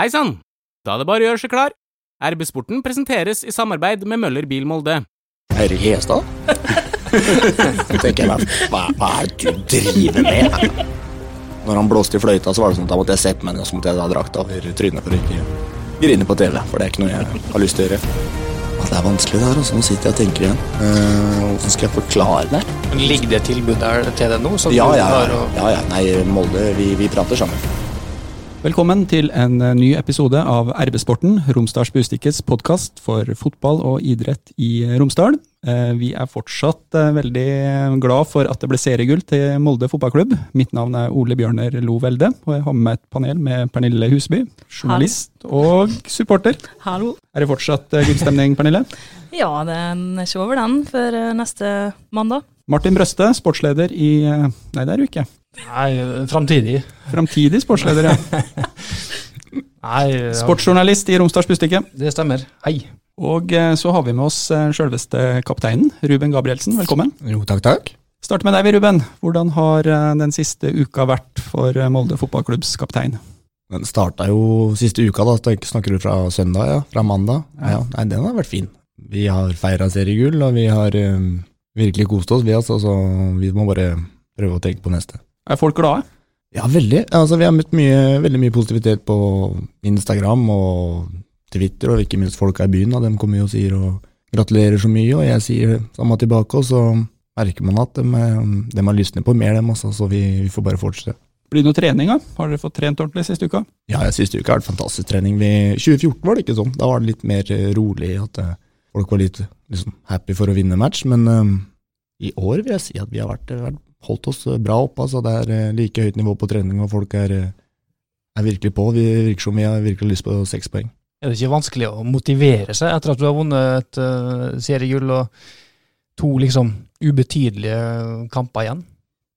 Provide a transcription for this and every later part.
Hei sann! Da er det bare å gjøre seg klar. RB-sporten presenteres i samarbeid med Møller Bil Molde. Eirik Hestad? tenker jeg meg, hva, hva er det du driver med? Når han blåste i fløyta, så var det sånn at da måtte jeg se på meg ned, og så måtte jeg da drakta over trynet for å ikke grine på TV. For det er ikke noe jeg har lyst til å gjøre. Det er vanskelig det her. altså. Nå sitter jeg og tenker igjen. Eh, Hvordan skal jeg forklare det? Men Ligger det tilbud der til deg nå? Ja, ja, ja. ja, ja. Nei, Molde, vi, vi prater sammen. Velkommen til en eh, ny episode av RB-sporten, Romsdals Bustikkes podkast for fotball og idrett i Romsdal. Eh, Vi er fortsatt eh, veldig glad for at det ble seriegull til Molde fotballklubb. Mitt navn er Ole Bjørner Lo Velde, og jeg har med meg et panel med Pernille Husby, journalist og supporter. Hallo. Er det fortsatt eh, gullstemning, Pernille? Ja, den er ikke over den eh, neste mandag. Martin Brøste, sportsleder i eh, Nei, det er du ikke. Nei, framtidig. Framtidig sportsleder, ja. Nei, ja, Sportsjournalist i Romsdals Bustikke. det stemmer. Hei. Og eh, så har vi med oss sjølveste selveste kapteinen, Ruben Gabrielsen. Velkommen. Jo, takk, takk. Start med deg, Ruben. Hvordan har eh, den siste uka vært for eh, Molde fotballklubbs kaptein? Den starta jo siste uka, da. så Snakker du fra søndag, ja? Fra mandag? Ja. Ja. Nei, den har vært fin. Vi har feira seriegull, og vi har um, virkelig kost oss, vi altså. Så vi må bare prøve å tenke på neste. Er folk glade? Ja, veldig. Altså, vi har møtt mye, veldig mye positivitet på Instagram og Twitter, og ikke minst folka i byen. Da. De kommer jo og sier og gratulerer så mye, og jeg sier samme tilbake. Og så merker man at de, eh, de har lysnet på mer, dem også, så vi, vi får bare fortsette. Blir det noe trening, da? Har dere fått trent ordentlig siste uka? Ja, siste uka har vært fantastisk trening. Vi, 2014 var det ikke sånn. Da var det litt mer eh, rolig, at eh, folk var litt liksom, happy for å vinne match. Men um, i år vil jeg si at vi har vært, vært, holdt oss bra oppe. Altså, det er eh, like høyt nivå på trening, og folk er, eh, er virkelig på. Vi virker som vi har virkelig lyst på seks poeng. Er det ikke vanskelig å motivere seg etter at du har vunnet et uh, seriegull og to liksom ubetydelige kamper igjen?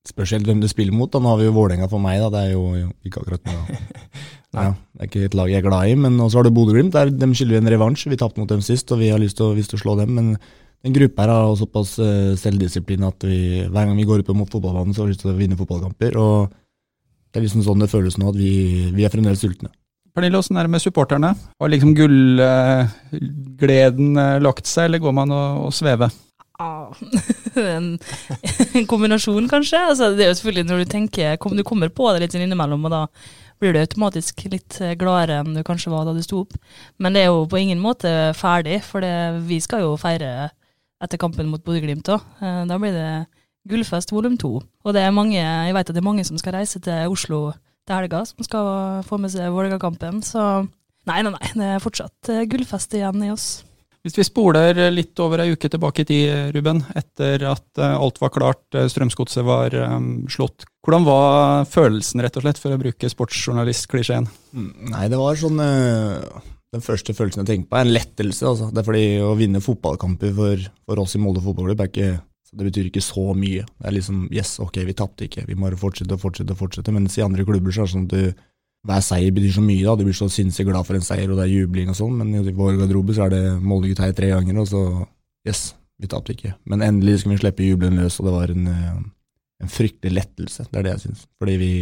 Spesielt hvem du spiller mot. Da. Nå har vi jo Vålerenga for meg, da. det er jo, jo ikke akkurat noe ja, Det er ikke et lag jeg er glad i. Men også har du Bodø-Glimt. De skylder vi en revansj. Vi tapte mot dem sist, og vi har lyst til å, lyst til å slå dem. Men den gruppa her har såpass eh, selvdisiplin at vi, hver gang vi går ut på mot fotballbanen, så har vi lyst til å vinne fotballkamper. Og det er liksom sånn det føles nå, at vi, vi er fremdeles sultne. Pernille, åssen er det med supporterne? Har liksom gullgleden eh, lagt seg, eller går man og, og svever? Ah, en, en kombinasjon, kanskje. Altså, det er jo selvfølgelig når du tenker kom, Du kommer på det litt sånn innimellom, og da blir du automatisk litt eh, gladere enn du kanskje var da du sto opp. Men det er jo på ingen måte ferdig, for det, vi skal jo feire etter kampen mot Bodø-Glimt òg. Da blir det Gullfest volum to. Og det er mange, jeg vet at det er mange som skal reise til Oslo til helga, som skal få med seg Vålerenga-kampen. Så nei, nei, nei. Det er fortsatt eh, gullfest igjen i oss. Hvis vi spoler litt over ei uke tilbake i tid, Ruben, etter at eh, alt var klart, eh, Strømsgodset var eh, slått. Hvordan var følelsen, rett og slett, for å bruke sportsjournalistklisjeen? Mm, Nei, det var sånn eh, Den første følelsen jeg tenker på, er en lettelse. Altså. Det er fordi å vinne fotballkamper for, for oss i Molde fotballklubb det betyr ikke så mye. Det er liksom yes, ok, vi tapte ikke, vi må bare fortsette og fortsette. og fortsette. Mens i andre klubber så er det sånn at du, hver seier betyr så mye. da, Du blir så sinnssykt glad for en seier, og det er jubling og sånn. Men i vår garderobe så er det Molde-gutt her tre ganger, og så yes, vi tapte ikke. Men endelig skal vi slippe jubelen løs, og det var en, eh, en fryktelig lettelse. Det er det jeg syns. Fordi vi,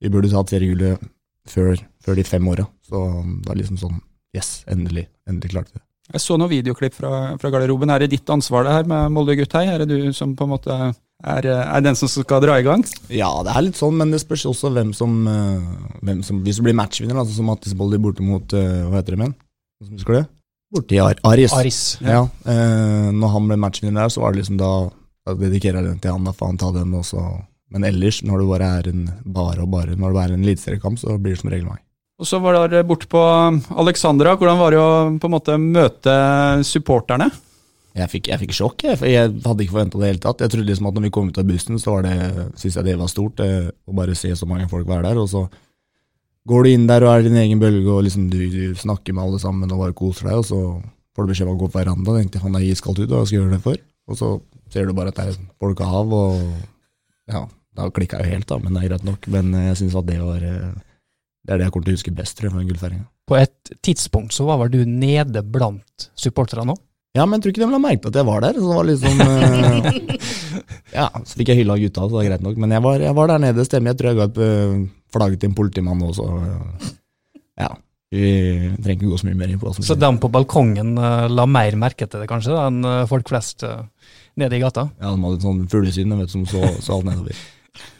vi burde tatt seriegullet før, før de fem åra. Så det er liksom sånn yes, endelig. Endelig klarte vi det. Jeg så noen videoklipp fra, fra garderoben. Er det ditt ansvar det her med Molde gutt her? Er det du som på en måte er, er den som skal dra i gang? Ja, det er litt sånn, men det spørs også hvem som, eh, hvem som Hvis du blir matchvinner, altså som Mattis Boldi borte mot eh, Hva heter det, men? Husker du Borte Borti Ar Aris. Aris. Ja. eh, når han ble matchvinner der, så var det liksom da Da dedikerer jeg den til han, da får han ta den også. Men ellers, når det bare er en bare og bare Når det bare er en eliteseriekamp, så blir det som regel meg. Og så var dere borte på Alexandra. Hvordan var det å på en måte møte supporterne? Jeg fikk, jeg fikk sjokk, jeg, jeg hadde ikke forventa det i hele tatt. Jeg trodde liksom at når vi kom ut av bussen, så var det, syntes jeg det var stort eh, å bare se så mange folk være der. Og så går du inn der og er din egen bølge, og liksom du, du snakker med alle sammen og bare koser deg, og så får du beskjed om å gå på veranda. Da tenkte det er iskaldt ute, hva skal jeg gjøre det for? Og så ser du bare at det er folkehav, og ja, da klikka jo helt, da, men det er greit nok. Men eh, jeg syns at det var eh, Det er det jeg kommer til å huske best tror jeg, fra gullfeiringa. På et tidspunkt så var vel du nede blant supporterne nå? Ja, men jeg tror ikke de la merke til at jeg var der. Så det var liksom eh, Ja, så fikk jeg hylla gutta, så det var greit nok. Men jeg var, jeg var der nede, stemmer. Jeg tror jeg ga et eh, flagg til en politimann også. eh, Ja. Vi trenger ikke gå så mye mer inn på hva som Så de på balkongen la mer merke til det, kanskje, enn folk flest nede i gata? Ja, de hadde et sånt fuglesyn som så, så alt nedover.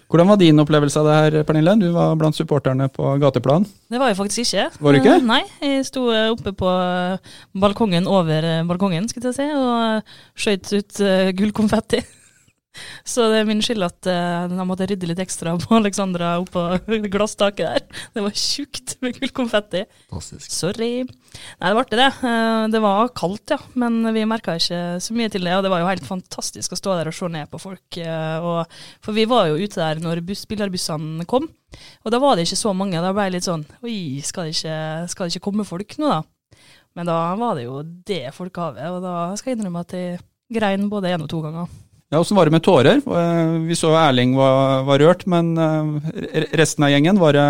Hvordan var din opplevelse av det her, Pernille? Du var blant supporterne på gateplan. Det var jeg faktisk ikke. Var du ikke? Eh, Nei, jeg sto eh, oppe på eh, balkongen over balkongen, skal jeg si, og skjøt ut gullkonfetti. Så det er min skyld at uh, jeg måtte rydde litt ekstra på Alexandra oppå glasstaket der. Det var tjukt med gullkonfetti. Fantastisk. Sorry. Nei, det var artig, det. Uh, Det var kaldt, ja, men vi merka ikke så mye til det. Og det var jo helt fantastisk å stå der og se ned på folk. Uh, Og, for vi var jo ute der når buss, spillerbussene kom, og da var det ikke så mange. Da ble jeg litt sånn Oi, skal det ikke, skal det ikke komme folk nå, da? Men da var det jo det folkehavet, og da skal jeg innrømme at jeg grein både én og to ganger. Ja, Åssen var det med tårer? Eh, Vi så Erling var, var rørt, men eh, resten av gjengen var det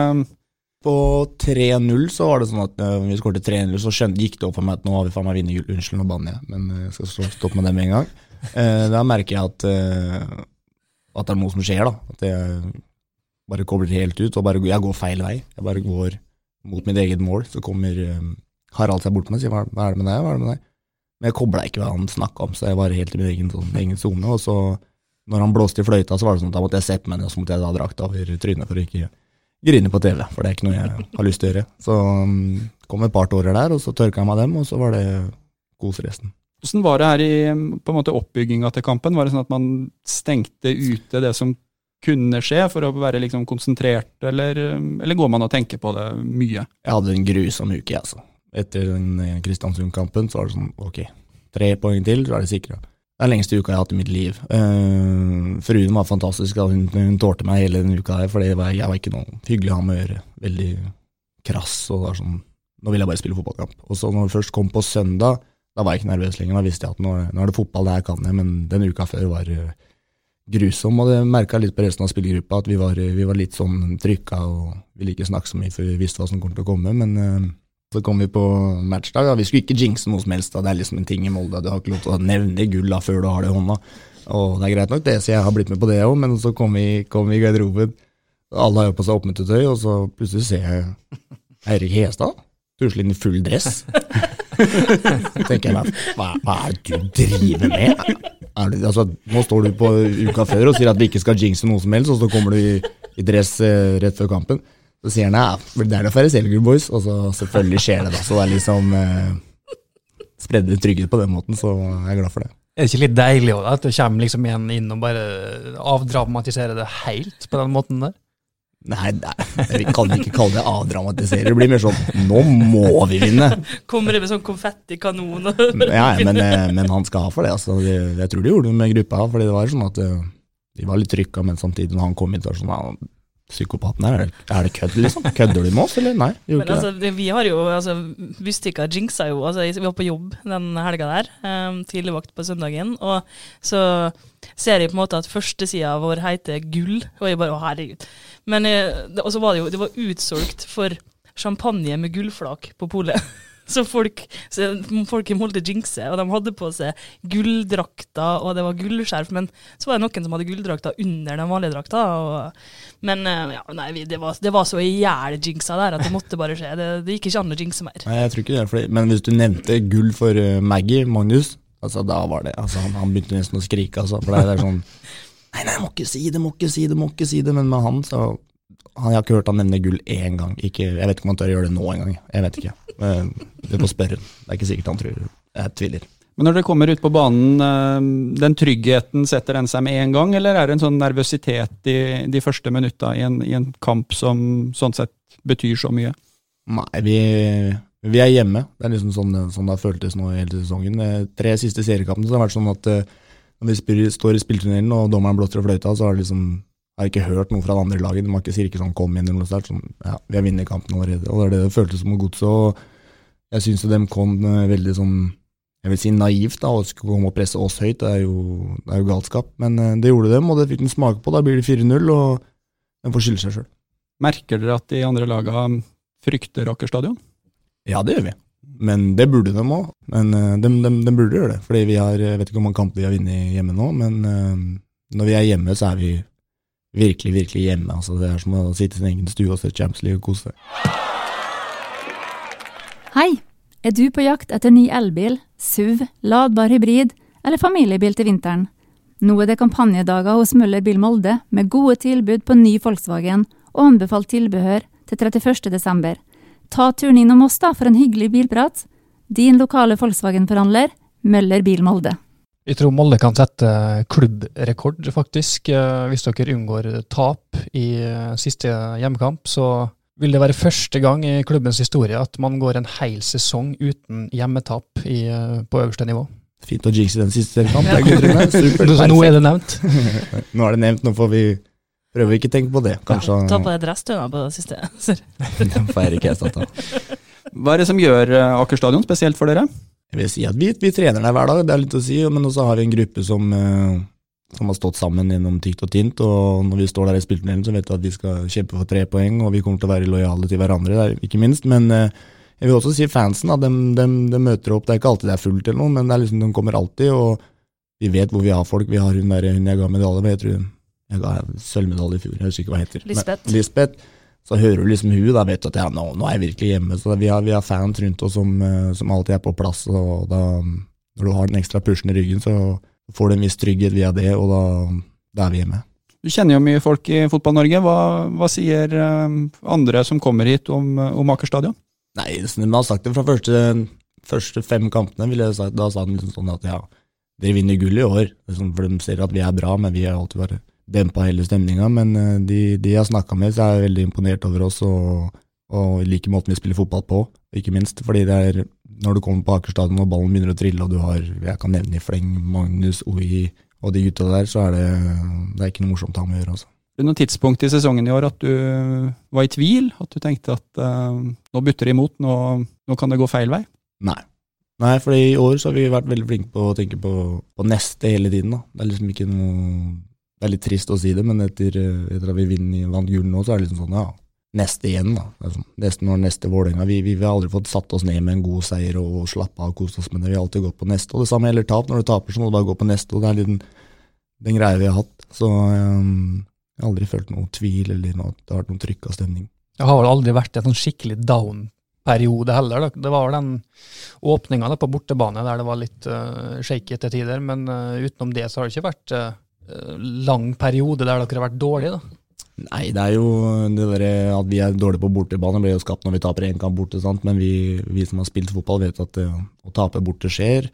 På 3-0 så var det sånn at uh, vi skåret 3-0, så skjønte, gikk det opp for meg at nå har vi faen meg vunnet. Unnskyld, nå banner jeg, men eh, jeg skal stoppe med det med en gang. Eh, da merker jeg at, eh, at det er noe som skjer, da. At jeg bare kobler helt ut, og bare, jeg går feil vei. Jeg bare går mot mitt eget mål. Så kommer eh, Harald seg bort til meg og sier hva er det med deg, hva er det med deg? Men jeg kobla ikke hva han snakka om, så jeg var helt i min egen, sånn, egen zone. Og så, når han blåste i fløyta, så var det sånn at da måtte jeg sette meg ned, og så måtte jeg da drakta over trynet for å ikke grine på TV, for det er ikke noe jeg har lyst til å gjøre. Så um, kom et par tårer der, og så tørka jeg meg dem, og så var det kos resten. Åssen var det her i på en måte oppbygginga til kampen? Var det sånn at man stengte ute det som kunne skje, for å være liksom konsentrert, eller, eller går man og tenker på det mye? Jeg hadde en grusom uke, altså. Etter den eh, Kristiansund-kampen så var det sånn, ok, tre poeng til, så er det sikra. Det er den lengste uka jeg har hatt i mitt liv. Uh, fruen var fantastisk, hun, hun tålte meg hele den uka her, for jeg var ikke noe hyggelig å ha med å gjøre. Veldig krass, og det var sånn, nå vil jeg bare spille fotballkamp. Og så når det først kom på søndag, da var jeg ikke nervøs lenger, da visste jeg at nå, nå er det fotball, det her kan jeg, men den uka før var eh, grusom, og det merka litt på resten av spillergruppa at vi var, vi var litt sånn trykka og ville ikke snakke så mye for vi visste hva som kom til å komme, men eh, så kom vi på matchdag. Da. Vi skulle ikke jinxe noe som helst, da. det er liksom en ting i Molde. Du har ikke lov til å nevne gull da, før du har det i hånda. Og det er greit nok, det, så jeg har blitt med på det òg, men så kom vi, kom vi i garderoben. Alle har jo på seg oppmøtetøy, og så plutselig ser jeg Eirik Hestad tusle inn i full dress. Så tenker jeg hva, hva er det du driver med? Det, altså, nå står du på uka før og sier at vi ikke skal jinxe noe som helst, og så kommer du i, i dress eh, rett før kampen. Så sier han ja, det er noe færre Selgull Boys, og så selvfølgelig skjer det, da. Så det er liksom eh, spredde trygghet på den måten, så jeg er glad for det. Er det ikke litt deilig også, at det kommer liksom en inn og bare avdramatiserer det helt på den måten der? Nei, nei vi kan ikke kalle det avdramatisere. Det blir mer sånn nå må vi vinne! Kommer det med sånn konfettikanon Ja, men, eh, men han skal ha for det. Altså. Jeg tror de gjorde det med gruppa, fordi det var sånn at eh, de var litt trykka, men samtidig når han kom inn, så var det sånn Psykopaten her, er det, er det kødd, liksom? Kødder du med oss, eller? Nei, Men altså, det, vi har jo altså, Bustika jinxa jo altså, Vi var på jobb den helga der, um, tidligvakt på søndagen, og så ser jeg på en måte at førstesida vår heter Gull, og jeg bare å herregud. Men eh, og så var det jo det var utsolgt for champagne med gullflak på polet. Så folk, så folk i Molde jinxe, og de hadde på seg gulldrakter, og det var gullskjerf, men så var det noen som hadde gulldrakter under den vanlige drakta. Men eh, ja, nei, det, var, det var så i hjel jinxa der at det måtte bare skje. Det, det gikk ikke an å jinxe mer. Nei, jeg tror ikke det. Fordi, men hvis du nevnte gull for eh, Maggie, Magnus, altså, da var det altså, han, han begynte nesten å skrike. Altså, for det er sånn Nei, nei, må ikke si det, må ikke si det, må ikke si det. Men med han, så han, Jeg har ikke hørt han nevne gull én gang. Ikke, jeg vet ikke om han tør å gjøre det nå engang. Jeg vet ikke. Men, Du får spørre. Det er ikke sikkert han tror. Jeg tviler. Men når dere kommer ut på banen, eh, den tryggheten, setter den seg med en gang, eller er det en sånn nervøsitet i de første minutta i en, i en kamp som sånn sett betyr så mye? Nei, vi, vi er hjemme. Det er liksom sånn, sånn det har føltes nå hele sesongen. Eh, Tre siste seriekampene har det vært sånn at eh, når vi spyr, står i spilletunnelen og dommeren blåser i fløyta, så har det liksom har ikke hørt noe fra det andre laget. De har ikke, sier sånn 'kom inn' eller noe sånt. Sånn, ja, vi har vunnet kampen allerede. Og det er det det føltes som mot godset. Jeg syns de kom eh, veldig sånn jeg vil si naivt da, og skulle komme og presse oss høyt. Det er jo, det er jo galskap. Men eh, det gjorde dem, og det fikk de smake på. Da blir det 4-0, og de får skylde seg sjøl. Merker dere at de andre laga frykter Aker stadion? Ja, det gjør vi. Men det burde de òg. Men eh, de, de, de burde gjøre det. Fordi vi har Jeg vet ikke hvor mange kamper vi har vunnet hjemme nå, men når vi er hjemme, så er vi virkelig, virkelig hjemme. Altså, det er som å sitte i sin egen stue og se Champions League og kose seg. Hei! Er du på jakt etter ny elbil, SUV, ladbar hybrid eller familiebil til vinteren? Nå er det kampanjedager hos Møller Bil Molde med gode tilbud på ny Volkswagen og anbefalt tilbehør til 31. desember. Ta turen innom oss da for en hyggelig bilprat. Din lokale Volkswagen-forhandler, Møller Bil Molde. Jeg tror Molde kan sette klubbrekord, faktisk. Eh, Hvis dere unngår tap i eh, siste hjemmekamp, så vil det være første gang i klubbens historie at man går en hel sesong uten hjemmetap i, eh, på øverste nivå. Fint å jinxe den siste kampen. Ja. er nå er det nevnt. Nå er det nevnt, nå får vi prøve å ikke tenke på det. Kanskje Ta på deg dressstøvler på det siste. Den ikke jeg satt ta. Hva er det som gjør Aker stadion spesielt for dere? Jeg vil si at vi, vi trener der hver dag, det er litt å si, men også har vi en gruppe som, eh, som har stått sammen gjennom tykt og tynt. og Når vi står der i spilltunnelen, så vet vi at vi skal kjempe for tre poeng, og vi kommer til å være lojale til hverandre, der, ikke minst. Men eh, jeg vil også si fansen, da, de, de, de, møter opp. Det er ikke alltid det er fullt eller noe, men det er liksom, de kommer alltid. og Vi vet hvor vi har folk. Vi har hun der hun jeg ga medalje med, jeg tror jeg ga sølvmedalje i fjor, jeg husker ikke hva hun heter. Men- Lisbeth. Så hører du liksom hun, da vet du at ja, nå, nå er jeg virkelig hjemme. Så vi har, vi har fans rundt oss som, eh, som alltid er på plass. og da, Når du har den ekstra pushen i ryggen, så får du en viss trygghet via det, og da, da er vi hjemme. Du kjenner jo mye folk i Fotball-Norge. Hva, hva sier eh, andre som kommer hit om, om Aker stadion? Nei, vi har sagt det fra første, første fem kampene. Vil jeg sagt, da sa de liksom sånn at ja, dere vinner gull i år. Liksom, for de ser at vi er bra, men vi har alltid bare dempa hele stemninga. Men eh, de, de jeg har snakka med, så er veldig imponert over oss og, og liker måten vi spiller fotball på, ikke minst. Fordi det er når du kommer på Aker stadion og ballen begynner å trille, og du har jeg kan nevne i fleng Magnus, Oi og de gutta der, så er det, det er ikke noe morsomt å ha med å gjøre. altså. Er det noe tidspunkt i sesongen i år at du var i tvil? At du tenkte at uh, nå butter det imot, nå, nå kan det gå feil vei? Nei. Nei, for i år så har vi vært veldig flinke på å tenke på, på neste hele tiden. da. Det er liksom ikke noe Det er litt trist å si det, men etter, eh, etter at vi vinner, vant gull nå, så er det liksom sånn, ja, neste igjen, da. Er sånn, neste når neste Vålerenga. Vi, vi, vi har aldri fått satt oss ned med en god seier og slappe av og kost oss med det. Vi har alltid gått på neste. Og det samme gjelder tap. Når du taper, så må du bare gå på neste. Og det er litt den, den greia vi har hatt. Så um, jeg har aldri følt noe tvil eller noe, det har vært noen trykk av stemning. Det har vel aldri vært en sånn skikkelig down-periode heller. Da. Det var den åpninga på bortebane der det var litt uh, shaky til tider, men uh, utenom det så har det ikke vært uh, lang periode der dere har vært dårlige. da. Nei, det er jo det der, at vi er dårlige på bortebane, blir jo skapt når vi taper én kamp borte. Sant? Men vi, vi som har spilt fotball, vet at uh, å tape borte skjer.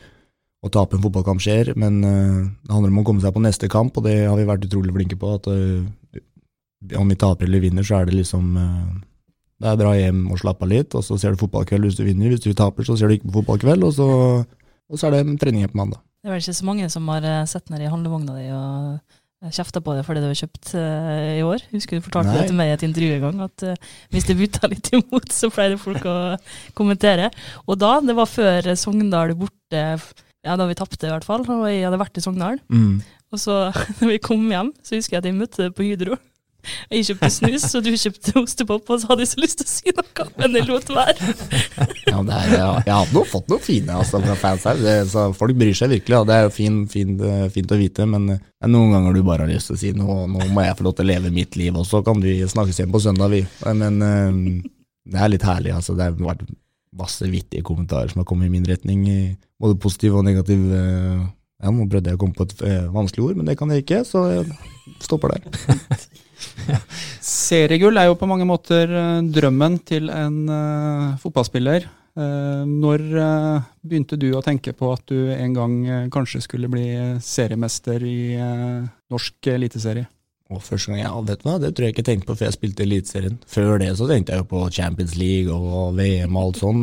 Å tape en fotballkamp skjer, men uh, det handler om å komme seg på neste kamp, og det har vi vært utrolig flinke på. At uh, om vi taper eller vinner, så er det liksom Det er bra hjem og slappe av litt, og så ser du fotballkveld hvis du vinner. Hvis du taper, så ser du ikke på fotballkveld, og så, og så er det trening på mandag. Det er vel ikke så mange som har eh, sett ned i handlevogna di og kjefta på deg fordi du har kjøpt uh, i år. Husker du fortalte Nei. det til meg i et intervju en gang, at uh, hvis det butta litt imot, så pleide folk å kommentere. Og da, det var før Sogndal borte, ja da vi tapte i hvert fall, og jeg hadde vært i Sogndal. Og så når vi kom hjem, så husker jeg at jeg møtte deg på Hydro. Jeg kjøpte snus, og du kjøpte ostepop, og så hadde jeg så lyst til å si noe, men jeg lot være. Ja, men er, jeg, hadde nå fått noen fine altså, fra fans her. Det, så folk bryr seg virkelig, og det er jo fin, fin, fint å vite. Men er noen ganger du bare har lyst til å si nå, nå må jeg få lov til å leve mitt liv, og så kan vi snakkes igjen på søndag, vi. Men eh, det er litt herlig. altså. Det har vært masse vittige kommentarer som har kommet i min retning, både positiv og negativ. eh, Ja, nå prøvde jeg å komme på et eh, vanskelig ord, men det kan jeg ikke, så jeg stopper der. Seriegull er jo på mange måter eh, drømmen til en uh, fotballspiller. Uh, når uh, begynte du å tenke på at du en gang kanskje skulle bli seriemester i norsk eliteserie? Og første gang, jeg du hva, Det tror jeg ikke tenkte på før jeg spilte Eliteserien. Før det så tenkte jeg jo på Champions League og VM og alt sånn,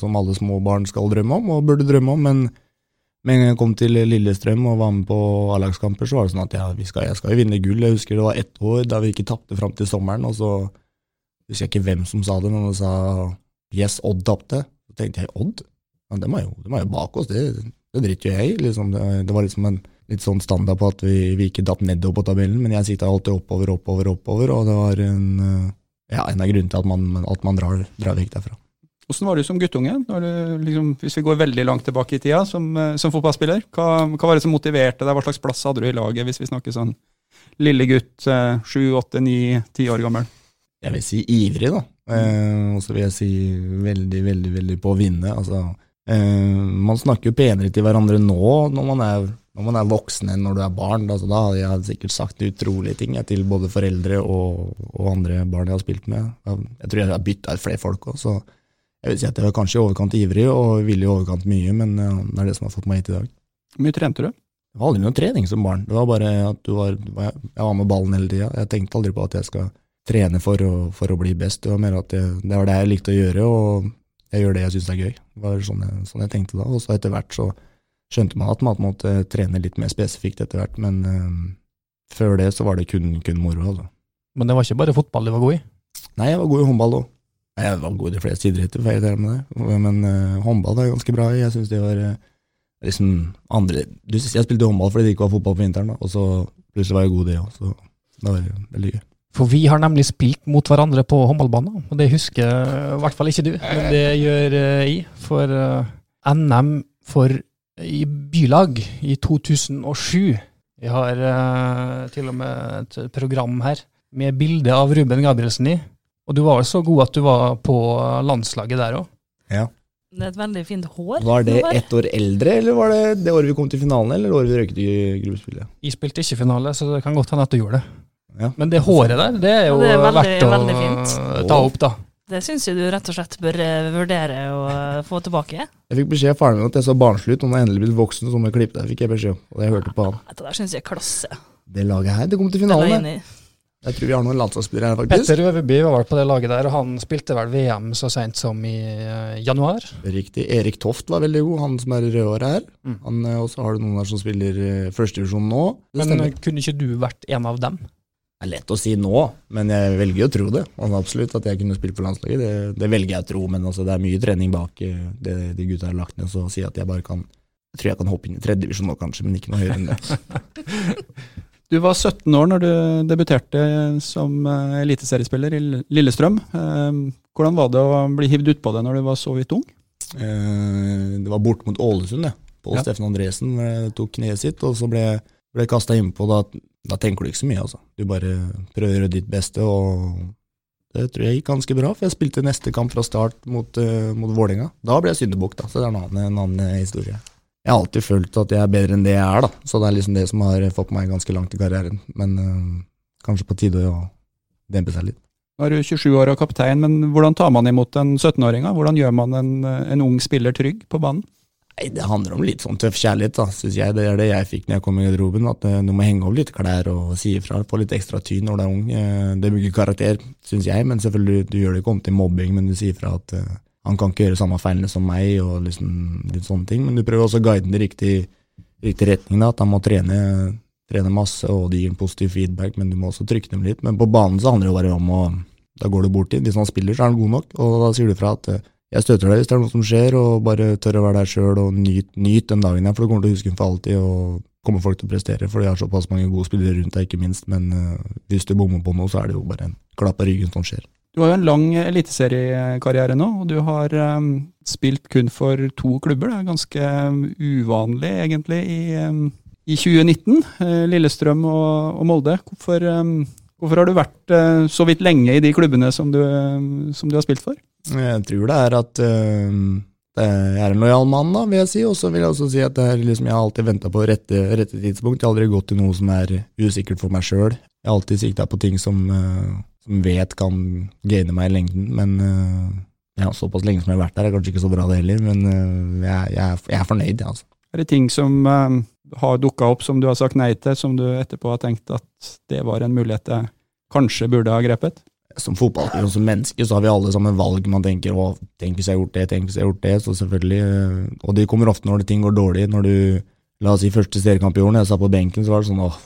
som alle små barn skal drømme om, og burde drømme om. Men med en gang jeg kom til Lillestrøm og var med på A-lagskamper, så var det sånn at ja, skal, jeg skal jo vinne gull. Jeg husker det var ett år da vi ikke tapte fram til sommeren, og så husker jeg ikke hvem som sa det, men de sa yes, Odd tapte. Så tenkte jeg Odd? Ja, dem er dem er jo bak oss, det, det driter jo jeg i. Liksom. Det, det var liksom en litt sånn standard på at vi, vi ikke datt nedover på tabellen, men jeg sikta alltid oppover, oppover, oppover, og det var en, ja, en av grunnene til at man, at man drar, drar vekk derfra. Hvordan var du som guttunge? Du, liksom, hvis vi går veldig langt tilbake i tida som, eh, som fotballspiller, hva, hva var det som motiverte deg? Hva slags plass hadde du i laget, hvis vi snakker sånn lille gutt, eh, sju, åtte, ni, ti år gammel? Jeg vil si ivrig, da. Eh, og så vil jeg si veldig, veldig, veldig på å vinne. Altså, eh, man snakker jo penere til hverandre nå når man er, når man er voksen enn når du er barn. Altså, da hadde jeg sikkert sagt utrolige ting jeg, til både foreldre og, og andre barn jeg har spilt med. Jeg tror jeg har bytta ut flere folk òg, så jeg vil si at jeg var kanskje i overkant ivrig og ville i overkant mye, men eh, det er det som har fått meg hit i dag. Hvor mye trente du? Det var aldri noe trening som barn. Det var bare at du var, jeg var med ballen hele tida. Jeg tenkte aldri på at jeg skal trene for å, for å bli best. Det var mer at det, det var det jeg likte å gjøre, og jeg gjør det jeg syns er gøy. Det var sånn jeg, sånn jeg tenkte da. Og så etter hvert så skjønte man at man måtte trene litt mer spesifikt etter hvert, men øh, før det så var det kun, kun moro. Altså. Men det var ikke bare fotball du var god i? Nei, jeg var god i håndball òg. Jeg var god i de fleste idretter, for jeg med det. men uh, håndball er ganske bra. Jeg syns det var uh, liksom andre Jeg spilte håndball fordi det ikke var fotball på vinteren, og så plutselig var jeg god i det òg, så det var veldig gøy. For vi har nemlig spilt mot hverandre på håndballbanen, og det husker i hvert fall ikke du, men det gjør jeg. For NM for i bylag i 2007. Vi har til og med et program her med bilde av Ruben Gabrielsen i. Og du var jo så god at du var på landslaget der òg. Ja. Det er et veldig fint hår. Var det ett år eldre, eller var det det året vi kom til finalen, eller året vi røyket i gruppespillet? Jeg spilte ikke finale, så det kan godt hende at du gjorde det. Ja. Men det håret der, det er jo det er veldig, verdt å veldig fint. ta opp, da. Det syns jeg du rett og slett bør eh, vurdere å eh, få tilbake. Jeg fikk beskjed av faren min at jeg så barnslig ut, og når jeg endelig blitt voksen, så må jeg klippe deg, fikk jeg beskjed om. Og jeg hørte på han. Dette der syns jeg er klasse. Det laget her, det kom til Det finalen. det. Jeg tror vi har noen landslagsspillere her, faktisk. Petter Øverby var på det laget der, og han spilte vel VM så seint som i uh, januar. Riktig. Erik Toft var veldig god, han som er rødhåret her. Mm. Han, eh, Og så har du noen der som spiller uh, førstedivisjon nå. Det Men stemmer. eh, kunne ikke du vært en av dem? Det er lett å si nå, men jeg velger å tro det. Altså, absolutt At jeg kunne spilt for landslaget, det, det velger jeg å tro. Men altså, det er mye trening bak eh, det de gutta har lagt ned. Så å si at jeg bare kan Jeg tror jeg kan hoppe inn i tredjedivisjon nå, kanskje, men ikke noe høyere enn det. Du var 17 år når du debuterte som eh, eliteseriespiller i Lillestrøm. Eh, Hvordan var det å bli hivd utpå det når du var så vidt ung? Eh, Det var bort mot Ålesund, det. Pål Ja. Steffen Andresen tok kneet sitt, og så ble, ble kasta innpå. Da, da tenker du ikke så mye, altså. Du bare prøver å gjøre ditt beste, og det tror jeg gikk ganske bra. For jeg spilte neste kamp fra start mot, mot Vålerenga. Da ble jeg syndebukk, da. Så det er en annen, en annen historie. Jeg har alltid følt at jeg er bedre enn det jeg er, da. Så det er liksom det som har fått meg ganske langt i karrieren. Men øh, kanskje på tide å dempe seg litt. Nå er du 27 år og kaptein, men hvordan tar man imot en 17-åring? Hvordan gjør man en, en ung spiller trygg på banen? Nei, Det handler om litt sånn tøff kjærlighet, da, syns jeg. Det er det jeg fikk når jeg kom i garderoben. At eh, du må henge over litt klær og si ifra. Få litt ekstra tyn når du er ung. Eh, Det bygger karakter, syns jeg. Men selvfølgelig, du gjør det ikke om til mobbing, men du sier ifra at han kan ikke gjøre samme feilene som meg, og liksom litt sånne ting. Men du prøver også å guide den i riktig, riktig retning, da. At han må trene, trene masse, og det gir en positiv feedback, men du må også trykke dem litt. Men på banen så handler det jo bare om å Da går du bort til Hvis han spiller, så er han god nok, og da sier du fra at eh, jeg støter deg hvis det er noe som skjer, og bare tør å være der sjøl og nyt, nyt den dagen her, for du kommer til å huske den for alltid, og kommer folk til å prestere, for de har såpass mange gode spillere rundt deg, ikke minst, men uh, hvis du bommer på noe, så er det jo bare en klapp på ryggen som skjer. Du har jo en lang eliteseriekarriere nå, og du har um, spilt kun for to klubber. Det er ganske um, uvanlig, egentlig, i, um, i 2019. eh, Lillestrøm og, og Molde. Hvorfor, um, hvorfor har du vært uh, så vidt lenge i de klubbene som du, som du har spilt for? Jeg tror det er at uh, jeg er en lojal mann, da, vil jeg si, og så vil jeg også si at liksom, jeg har alltid venta på rette, rette tidspunkt. Jeg har aldri gått til noe som er usikkert for meg sjøl. Jeg har alltid sikta på ting som, eh, som vet kan gaine meg i lengden, men eh, ja, såpass lenge som jeg har vært der, er kanskje ikke så bra det heller, men eh, jeg, jeg, er, jeg er fornøyd, jeg, altså. Er det ting som um, har dukka opp som du har sagt nei til, som du etterpå har tenkt at det var en mulighet jeg kanskje burde ha grepet? som fotballspiller og som menneske så har vi alle sammen valg. Man tenker å, tenk hvis jeg har gjort det, tenk hvis jeg har gjort det. Så selvfølgelig, Og det kommer ofte når det ting går dårlig. Når du, la oss si første seriekamp i år, når jeg satt på benken, så var det sånn åh,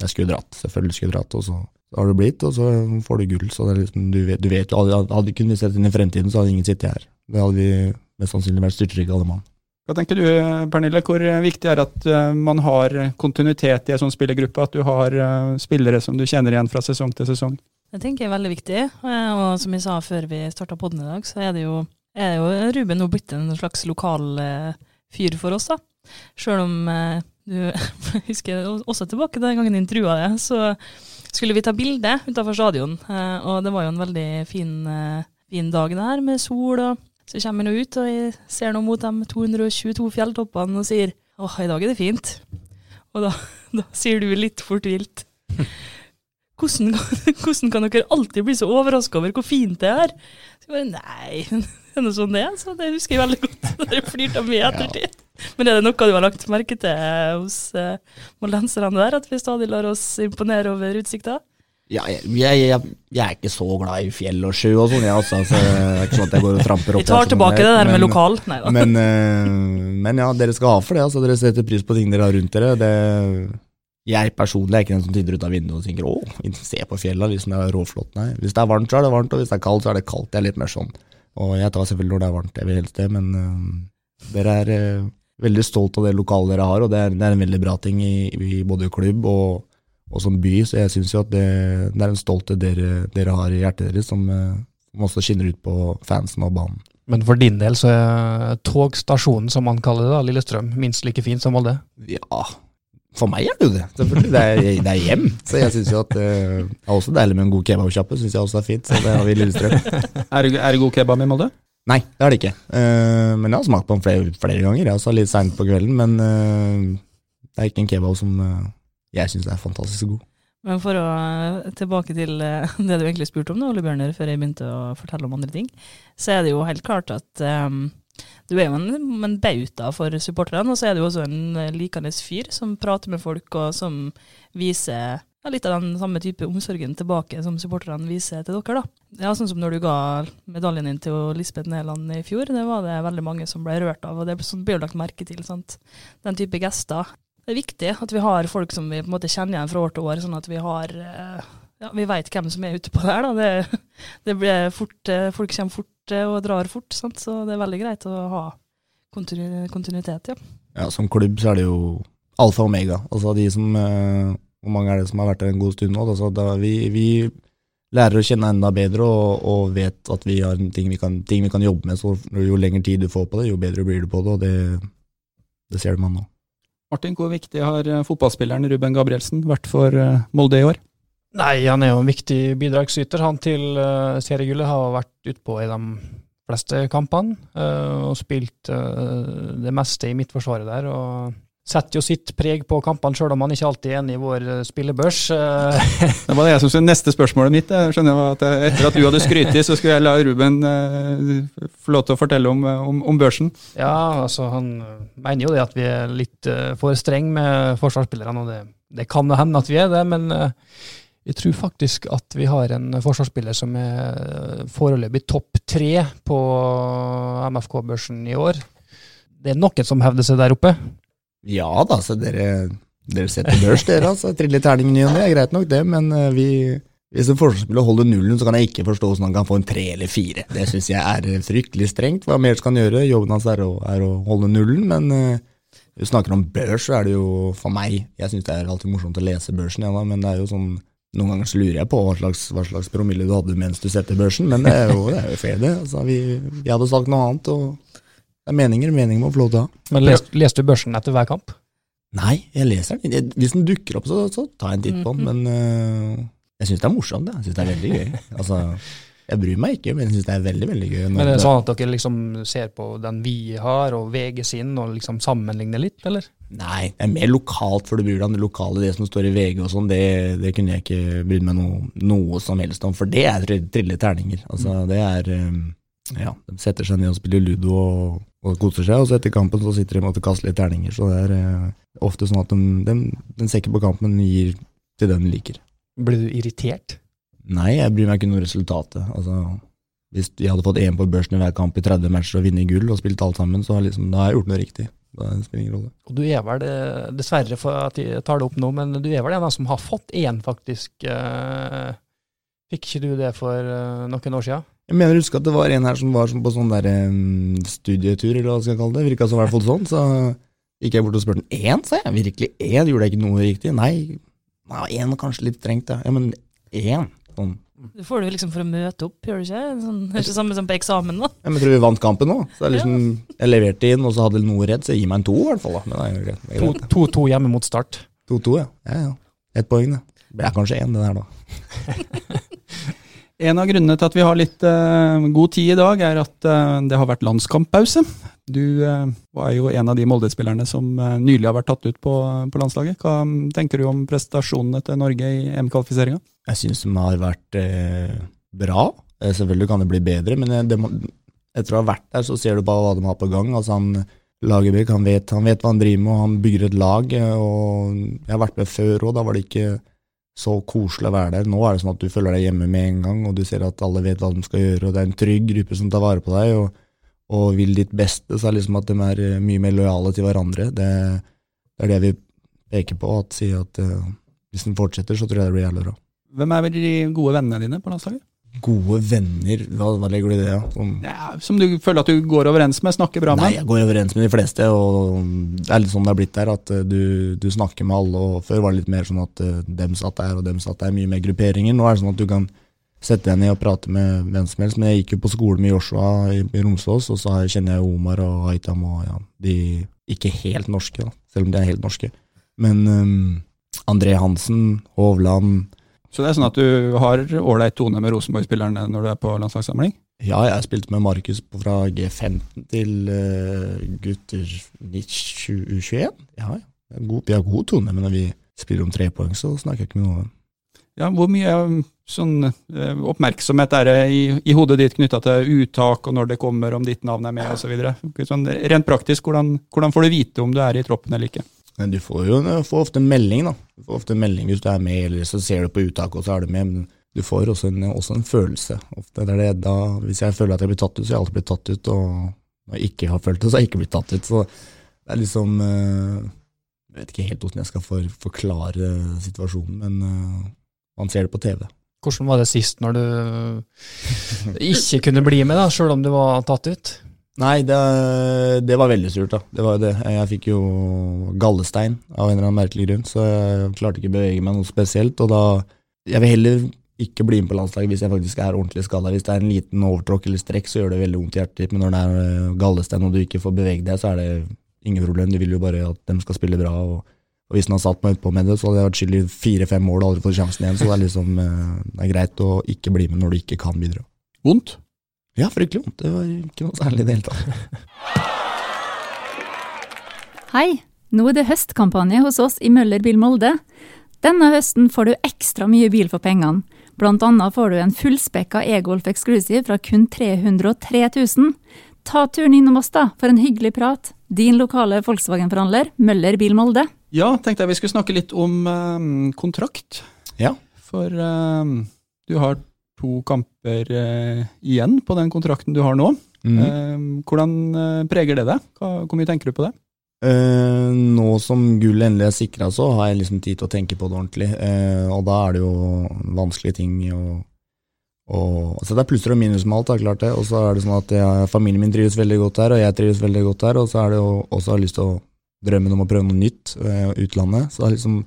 jeg skulle dratt. Selvfølgelig skulle jeg dratt. Og så, så har du blitt, og så får du gull. Så det er liksom, du, vet, du vet jo, hadde, kunne vi sett inn i fremtiden, så hadde ingen sittet her. Det hadde vi mest sannsynlig vært styrtrike alle mann. Hva tenker du, Pernille, hvor viktig er det at uh, man har kontinuitet i en sånn spillergruppe? At du har uh, spillere som du kjenner igjen fra sesong til sesong? Det tenker jeg er veldig viktig. eh, Og som jeg sa før vi starta podden i dag, så er det jo, er jo Ruben nå blitt en slags lokal eh, fyr for oss, da. Sjøl om eh, du husker også tilbake den gangen intervjua deg, så skulle vi ta bilde utenfor stadion, eh, og det var jo en veldig fin, eh, fin dag det her, med sol. og Så kommer jeg nå ut, og jeg ser nå mot de 222 fjelltoppene og sier åh, i dag er det fint. Og da, da sier du litt fortvilt hvordan, hvordan kan dere alltid bli så overraska over hvor fint det er? Så jeg bare, Nei, det er noe sånn det er. Så det husker jeg veldig godt. Dere flirte av meg i ettertid. Men er det noe du har lagt merke til hos uh, moldenserne der, at vi stadig lar oss imponere over utsikta? Ja, jeg, jeg, jeg, jeg er ikke så glad i fjell og sjø og sånn, jeg altså. Det er ikke sånn at jeg går og tramper opp Vi tar sånn, tilbake det der med men- lokal. Men, eh, men ja, dere skal ha for det. Altså, dere setter pris på ting dere har rundt dere. Det, jeg personlig er ikke den som titter ut av vinduet og tenker 'å, se på fjella', liksom det er råflott. Nei, hvis det er varmt, så er det varmt, og hvis det er kaldt, så er det kaldt. Jeg er litt mer sånn. Og jeg tar selvfølgelig når det er varmt, jeg vil helst det, men eh, dere er eh, veldig stolt av det lokalet dere har, og det er, det er en veldig bra ting i, i både klubb og, og som by, så jeg syns jo at det, det er en stolthet dere, dere har i hjertet deres, som, eh, som også skinner ut på fansen og banen. Men for din del så er togstasjonen, som man kaller det, da, Lillestrøm, minst like fin som Molde? Ja, for meg er det jo det. Selvfølgelig. Det er, det er hjem. Så jeg syns jo at eh, det er også deilig med en god kebabsjappe. Synes jeg også er fint. Så det har vi i Lillestrøm. Er det, er det god kebab i Molde? Nei, det er det ikke. Uh, men jeg har smakt på den flere, flere ganger. Jeg også litt seint på kvelden. Men uh, det er ikke en kebab som uh, jeg syns er fantastisk god. Men for å tilbake til det du egentlig spurte om, da, Ole Bjørner, før jeg begynte å fortelle om andre ting, så er det jo helt klart at um, du er jo en, en bauta for supporterne, og så er du også en eh, likende fyr som prater med folk, og som viser ja, litt av den samme type omsorgen tilbake som supporterne viser til dere. da. Ja, Sånn som når du ga medaljen din til Lisbeth Næland i fjor, det var det veldig mange som ble rørt av, og det sånn blir lagt merke til. sant? Den type gester. Det er viktig at vi har folk som vi på en måte kjenner igjen fra år til år, sånn at vi har eh, ja, vi veit hvem som er ute på det her. da. Det, det blir fort, eh, Folk kommer fort eh, og drar fort, sant? så det er veldig greit å ha kontinu kontinuitet. ja. Ja, Som klubb så er det jo alfa og omega. Altså de som eh, Hvor mange er det som har vært der en god stund nå? Altså, da vi, vi lærer å kjenne enda bedre og, og vet at vi har ting vi, kan, ting vi kan jobbe med. Så jo lengre tid du får på det, jo bedre blir du på det. Og det, det ser man nå. Martin, hvor viktig har fotballspilleren Ruben Gabrielsen vært for Molde i år? Nei, han er jo en viktig bidragsyter. Han til uh, seriegullet har vært utpå i de fleste kampene uh, og spilt uh, det meste i midtforsvaret der. og Setter jo sitt preg på kampene, sjøl om han ikke alltid er enig i vår spillebørs. Det var det jeg som skulle neste spørsmålet mitt. Jeg skjønner at jeg- Etter at du hadde skrytt, så skulle jeg la Ruben eh, få lov til å fortelle om, om, om børsen. ja, altså han mener jo det at vi er litt eh, for streng med forsvarsspillerne, og det, det kan jo hende at vi er det, men eh, jeg tror faktisk at vi har en forsvarsspiller som er foreløpig topp tre på MFK-børsen i år. Det er noen som hevder seg der oppe. Ja da, så dere, dere setter børs, dere. altså. Triller terning ny og ne, er greit nok det, men eh, vi, hvis en forsvarsspiller holder nullen, så kan jeg ikke forstå hvordan han kan få en tre eller fire. Det syns jeg er eh, fryktelig strengt. Hva mer skal han gjøre? Jobben hans er å, er å holde nullen, men eh, vi snakker om børs, så er det jo for meg Jeg syns det er alltid morsomt å lese børsen, ja, men det er jo sånn noen ganger så lurer jeg på hva slags, hva slags promille du hadde mens du setter børsen, men det er jo, det er jo fair, det. Altså, vi, vi hadde sagt noe annet, og det er meninger. Meninger må få lov til å ha. Men leste, leste du børsen etter hver kamp? Nei, jeg leser den. Hvis den dukker opp, så, så tar jeg en titt på den. Mhm. Men øh, jeg syns det er morsomt. Jeg syns det er veldig gøy. Altså, jeg bryr meg ikke, men jeg syns det er veldig veldig gøy. Men er det sånn at dere liksom ser på den vi har, og VG sin, og liksom sammenligner litt, eller? Nei, det er mer lokalt for du bryr deg om det lokale. Det som står i VG og sånn, det, det kunne jeg ikke brydd meg noe, noe som helst om. For det er tri- trille terninger. Altså, det er øh, Ja, de setter seg ned og spiller ludo og, og koser seg, og så etter kampen så sitter de og kaster litt terninger. Så det er øh, ofte sånn at de, de, den ser ikke på kampen, men gir til den de liker. Blir du irritert? Nei, jeg bryr meg ikke noe om resultatet. Altså, hvis jeg hadde fått én på børsen i hver kamp i 30 matcher og vunnet gull og spilt alt sammen, så har, liksom, da har jeg gjort noe riktig. Da spiller ingen rolle. Og du er vel, dessverre for at jeg tar det opp nå, men du er vel en av som har fått én, faktisk. eh, Fikk ikke du det for eh, noen år siden? Jeg mener å huske at det var en her som var på sånn der um, studietur, eller hva skal jeg kalle det. Virka som i hvert fall sånn. Så gikk jeg bort og spurte én, sa jeg. Virkelig én? Gjorde jeg ikke noe riktig? Nei én var kanskje litt strengt, ja. Ja, men én? Sånn. Det får du liksom for å møte opp, gjør du ikke? Sånn, det er ikke samme som på eksamen, da. Jeg tror vi vant kampen nå. Så er liksom, Jeg leverte inn, og så hadde noe redd, så gi meg en to, i hvert fall. da. Men det er jo greit. Det er greit. 2-2 hjemme mot Start. 2-2, ja. ja, ja. Ett poeng, det. Det er kanskje én, det der, da. En av grunnene til at vi har litt uh, god tid i dag, er at uh, det har vært landskamppause. Du uh, var jo en av de Molde-spillerne som nylig har vært tatt ut på, på landslaget. Hva tenker du om prestasjonene til Norge i EM-kvalifiseringa? Jeg syns de har vært eh, bra. Eh, selvfølgelig kan det bli bedre, men eh, det må, etter å ha vært der, så ser du bare hva de har på gang. Altså han Lagerbäck, han han vet hva han driver med, og han bygger et lag. eh, og Jeg har vært med før òg, da var det ikke så koselig å være der. Nå er det sånn at du føler deg hjemme med en gang, og du ser at alle vet hva de skal gjøre, og det er en trygg gruppe som tar vare på deg. og og vil ditt beste, så er det liksom at de er mye mer lojale til hverandre. Det, det er det vi peker på, at si at uh, hvis den fortsetter, så tror jeg det blir jævlig bra. Hvem er vel de gode vennene dine på landslaget? Gode venner, hva, hva legger du i det? Ja? Sånn, Ja, som du føler at du går overens med, snakker bra med? nei, jeg går overens med de fleste, og det er litt sånn det har blitt der, at eh, du, du snakker med alle. og Før var det litt mer sånn at eh, dem satt der, og dem satt der, mye mer grupperinger. Nå er det sånn at du kan sette deg ned og prate med hvem som helst. Men jeg gikk jo på skole med Joshua i, i Romsås, og så kjenner jeg Omar og Aitam og ja, de ikke helt norske, da, selv om de er helt norske. Men um, André Hansen, Hovland Så det er sånn at du har ålreit tone med Rosenborg-spillerne når du er på landslagssamling? Ja, jeg spilte med Markus fra G15 til uh, gutter 21. Ja, ja. God, vi har god tone, men når vi spiller om tre poeng, så snakker jeg ikke med noen. Ja, Hvor mye um, sånn, eh, oppmerksomhet er det i, i hodet ditt knytta til uttak, og når det kommer, om ditt navn er med osv.? Sånn, rent praktisk, hvordan, hvordan får du vite om du er i troppen eller ikke? Du får jo du får ofte en melding, da. Du får ofte en melding hvis du er med, eller så ser du på uttaket, og så er du med. Men du får også en, også en følelse. Ofte det det da, hvis jeg føler at jeg blir tatt ut, så har jeg alltid blitt tatt ut. Og når jeg ikke har følt det, så har jeg ikke blitt tatt ut. Så det er liksom eh, Jeg vet ikke helt hvordan jeg skal for, forklare situasjonen, men eh, man ser det på TV. Hvordan var det sist når du ikke kunne bli med, da, sjøl om du var tatt ut? Nei, det, det var veldig surt, da. Det var det. Jeg fikk jo gallestein av en eller annen merkelig grunn, så jeg klarte ikke å bevege meg noe spesielt. Og da Jeg vil heller ikke bli med på landslaget hvis jeg faktisk er ordentlig skada. Hvis det er en liten overtråkk eller strekk, så gjør det veldig vondt i hjertet men når det er eh, gallestein og du ikke får bevege deg, så er det ingen problem. Du vil jo bare at de skal spille bra. og og hvis han hadde satt meg utpå med det, så hadde jeg vært skyld i fire-fem mål og aldri fått sjansen igjen. Så det er liksom eh, det er greit å ikke bli med når du ikke kan bidra. Vondt? Ja, fryktelig vondt. Det var ikke noe særlig i det hele tatt. Hei, nå er det høstkampanje hos oss i Møller Bil Molde. Denne høsten får du ekstra mye bil for pengene. Blant annet får du en fullspekka e-Golf Exclusive fra kun 303 000. Ta turen innom oss da, for en hyggelig prat. Din lokale Volkswagen-forhandler, Møller Bil Molde. Ja, tenkte jeg vi skulle snakke litt om eh, kontrakt. Ja. For eh, du har to kamper eh, igjen på den kontrakten du har nå. Mm. Eh, hvordan eh, preger det deg? Hva, hvor mye tenker du på det? Eh, nå som gullet endelig er sikra, så har jeg liksom tid til å tenke på det ordentlig. Eh, og da er det jo vanskelige ting å og, altså Det er plusser og minus med alt, det er klart det. Og så er det sånn at jeg, familien min trives veldig godt her, og jeg trives veldig godt her. Og så er det jo også har lyst til å drømmen om å prøve noe nytt, eh, utlandet. Så det er liksom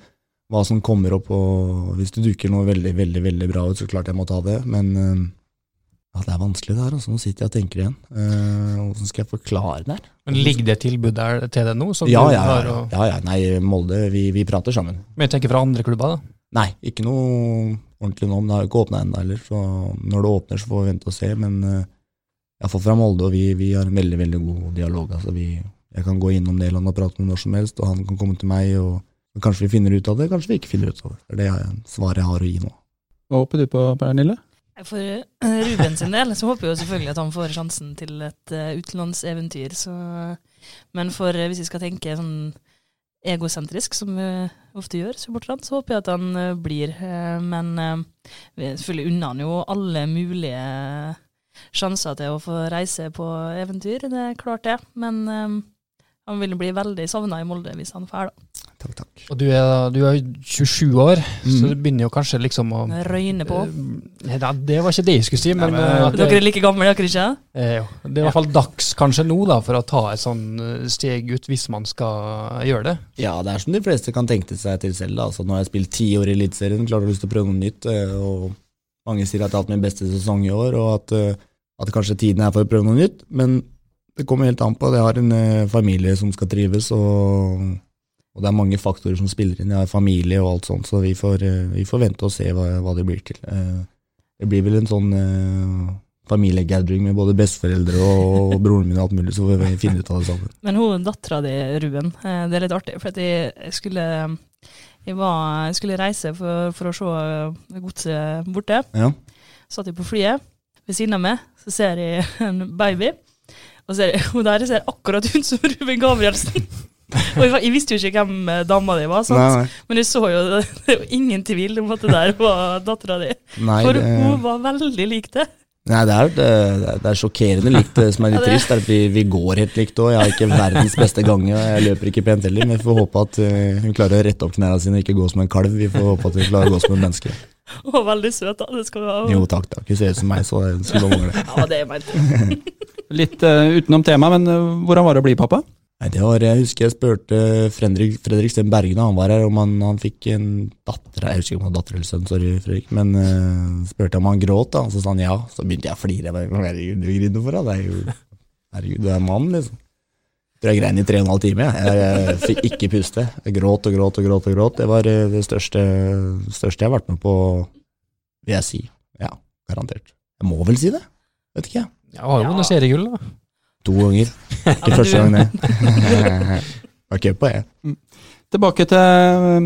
hva som kommer opp, og hvis det dukker noe veldig, veldig veldig bra ut, så klart jeg må ta det. Men eh, ja, det er vanskelig det her. Altså. Nå sitter jeg og tenker igjen. Åssen Hvordan skal jeg forklare det her? Men Ligger det tilbud der til deg nå? Ja, du ja, har ja, ja, ja. Nei, Molde, vi, vi prater sammen. Men jeg tenker fra andre klubber, da. Nei, ikke noe ordentlig nå, men det har jo ikke åpna ennå heller. Så når det åpner, så får vi vente og se. Men uh, fått fra Molde, og vi, vi har en veldig veldig god dialog. Altså, vi, jeg kan gå innom Nederland og prate med når som helst, og han kan komme til meg. og Kanskje vi finner ut av det, kanskje vi ikke finner ut av det. Det er det svaret jeg har å gi nå. Hva håper du på, Pernille? For eh, Ruben sin del så håper jeg jo selvfølgelig at han får sjansen til et eh, utenlandseventyr. Så, men for eh, hvis vi skal tenke sånn egosentrisk, som vi ofte gjør, supporterne, så håper jeg at han blir. Men vi selvfølgelig unner han jo alle mulige sjanser til å få reise på eventyr, det er klart det. Men han vil bli veldig savna i Molde hvis han drar, da. Takk, takk. Og du er, du er 27 år, så du begynner jo kanskje liksom å Røyne på. Uh, Nei, det var ikke det jeg skulle si, men, men, eh, at Dere er like gamle, dere ikke? eh, jo, det er i hvert fall dags kanskje nå da, for å ta et sånn eh, steg ut, hvis man skal gjøre det. Ja, det er som de fleste kan tenke seg til selv. Da. Altså, nå har jeg spilt ti år i Eliteserien, klart har lyst til å prøve noe nytt. Og mange sier at jeg har hatt min beste sesong i år, og at, at kanskje tiden er for å prøve noe nytt. Men det kommer helt an på. Jeg har en eh, familie som skal trives, og Og det er mange faktorer som spiller inn. Jeg har familie og alt sånt, så vi får, eh, vi får vente og se hva, hva det blir til. Eh, Det blir vel en sånn familiegathering med både besteforeldre og broren min og alt mulig, så får vi finne ut av det sammen. Men hun dattera di, Ruben, det er litt artig. For jeg skulle, jeg var, jeg skulle reise for, for å se godset borte. Ja. Satt jeg på flyet. Ved siden av meg så ser jeg en baby. Og så ser jeg, hun der ser akkurat ut som Ruben Gabrielsen. Og jeg, visste jo ikke hvem eh, dama di var, sant? Men jeg så jo det er jo ingen tvil om at det der var dattera di. For hun var veldig lik det. Nei det, er, det, det er sjokkerende likt. Det som er litt trist, er at vi, vi går helt likt òg. Jeg har ikke verdens beste gange, og jeg løper ikke pent heller. Men vi får håpe at eh, hun klarer å rette opp knærne sine og ikke gå som en kalv. Vi får håpe at hun klarer å gå som en menneske. Og veldig søt, da. Det skal du ha. Jo takk, takk. Hun ser ut som meg, så det skulle bare mangle. Ja, det er ment. Litt uh, utenom tema, men eh, hvordan var det å bli pappa? Nei, det var, Jeg husker jeg spurte Fredrik, Fredrik Sten Bergen han var her, om han, han fikk en datter Jeg husker ikke om han var datter eller sønn, sorry Fredrik, men uh, spurte om han gråt, da, og så sa han ja. Så begynte jeg å flire. Herregud, du griner for det? Er jo Herregud, du er mann, liksom. Jeg tror jeg grein i tre og en halv time. Jeg, jeg, jeg fikk ikke puste. Jeg gråt og gråt og gråt. og gråt. Det var eh, det største, største jeg har vært med på, vil jeg si. Ja, garantert. Jeg må vel si det? Vet ikke jeg. Jeg har jo vunnet seriegull, da. To ganger. Ikke første gang, det. Var ikke på, jeg. Tilbake til um,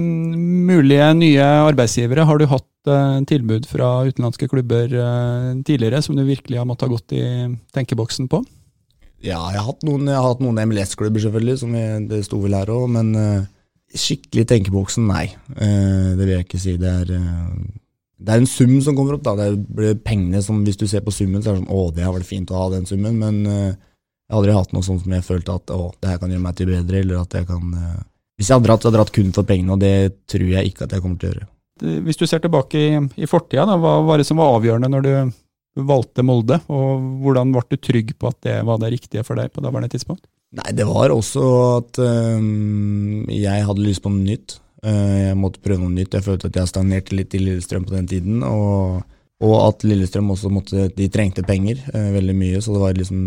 mulige nye arbeidsgivere. Har du hatt eh, tilbud fra utenlandske klubber eh, tidligere som du virkelig har måttet ha gått i tenkeboksen på? Ja, jeg har hatt noen, noen MLS-klubber, selvfølgelig, som jeg, det sto vel her òg, men uh, skikkelig tenkeboksen, nei. Det vil jeg ikke si. Det er, det er en sum som kommer opp, da. Det blir pengene som, hvis du ser på summen, så er det sånn å, det har vært fint å ha den summen, men jeg har aldri hatt noe sånt som jeg følte at å, det her kan gjøre meg til bedre, eller at jeg kan uh, Hvis jeg hadde dratt, så hadde jeg dratt kun for pengene, og det tror jeg ikke at jeg kommer til å gjøre. Hvis du ser tilbake i, i fortida, da, hva var det som var avgjørende når du valgte Molde, og hvordan ble du trygg på at det var det riktige for deg på daværende tidspunkt? Nei, det var også at øhm, jeg hadde lyst på noe nytt. Uh, jeg måtte prøve noe nytt. Jeg følte at jeg stagnerte litt i Lillestrøm på den tiden. Og, og at Lillestrøm også måtte De trengte penger eh, veldig mye, så det var liksom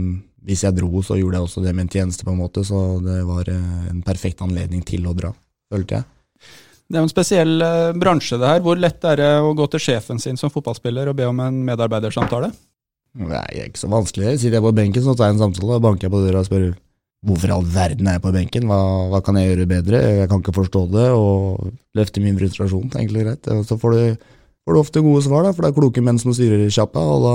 Hvis jeg dro, så gjorde jeg også det med en tjeneste, på en måte, så det var eh, en perfekt anledning til å dra, følte jeg. Det er jo en spesiell eh, bransje det her. Hvor lett er det å gå til sjefen sin som fotballspiller og be om en medarbeidersamtale? Nei, det er ikke så vanskelig. Sitter jeg på benken, så tar jeg en samtale, og banker jeg på døra og spør hvorfor i all verden er jeg på benken, hva, hva kan jeg gjøre bedre, jeg kan ikke forstå det, og løfte min frustrasjon, enkelt og greit. Og så får du, får du ofte gode svar, da, for det er kloke menn som styrer sjappa, og da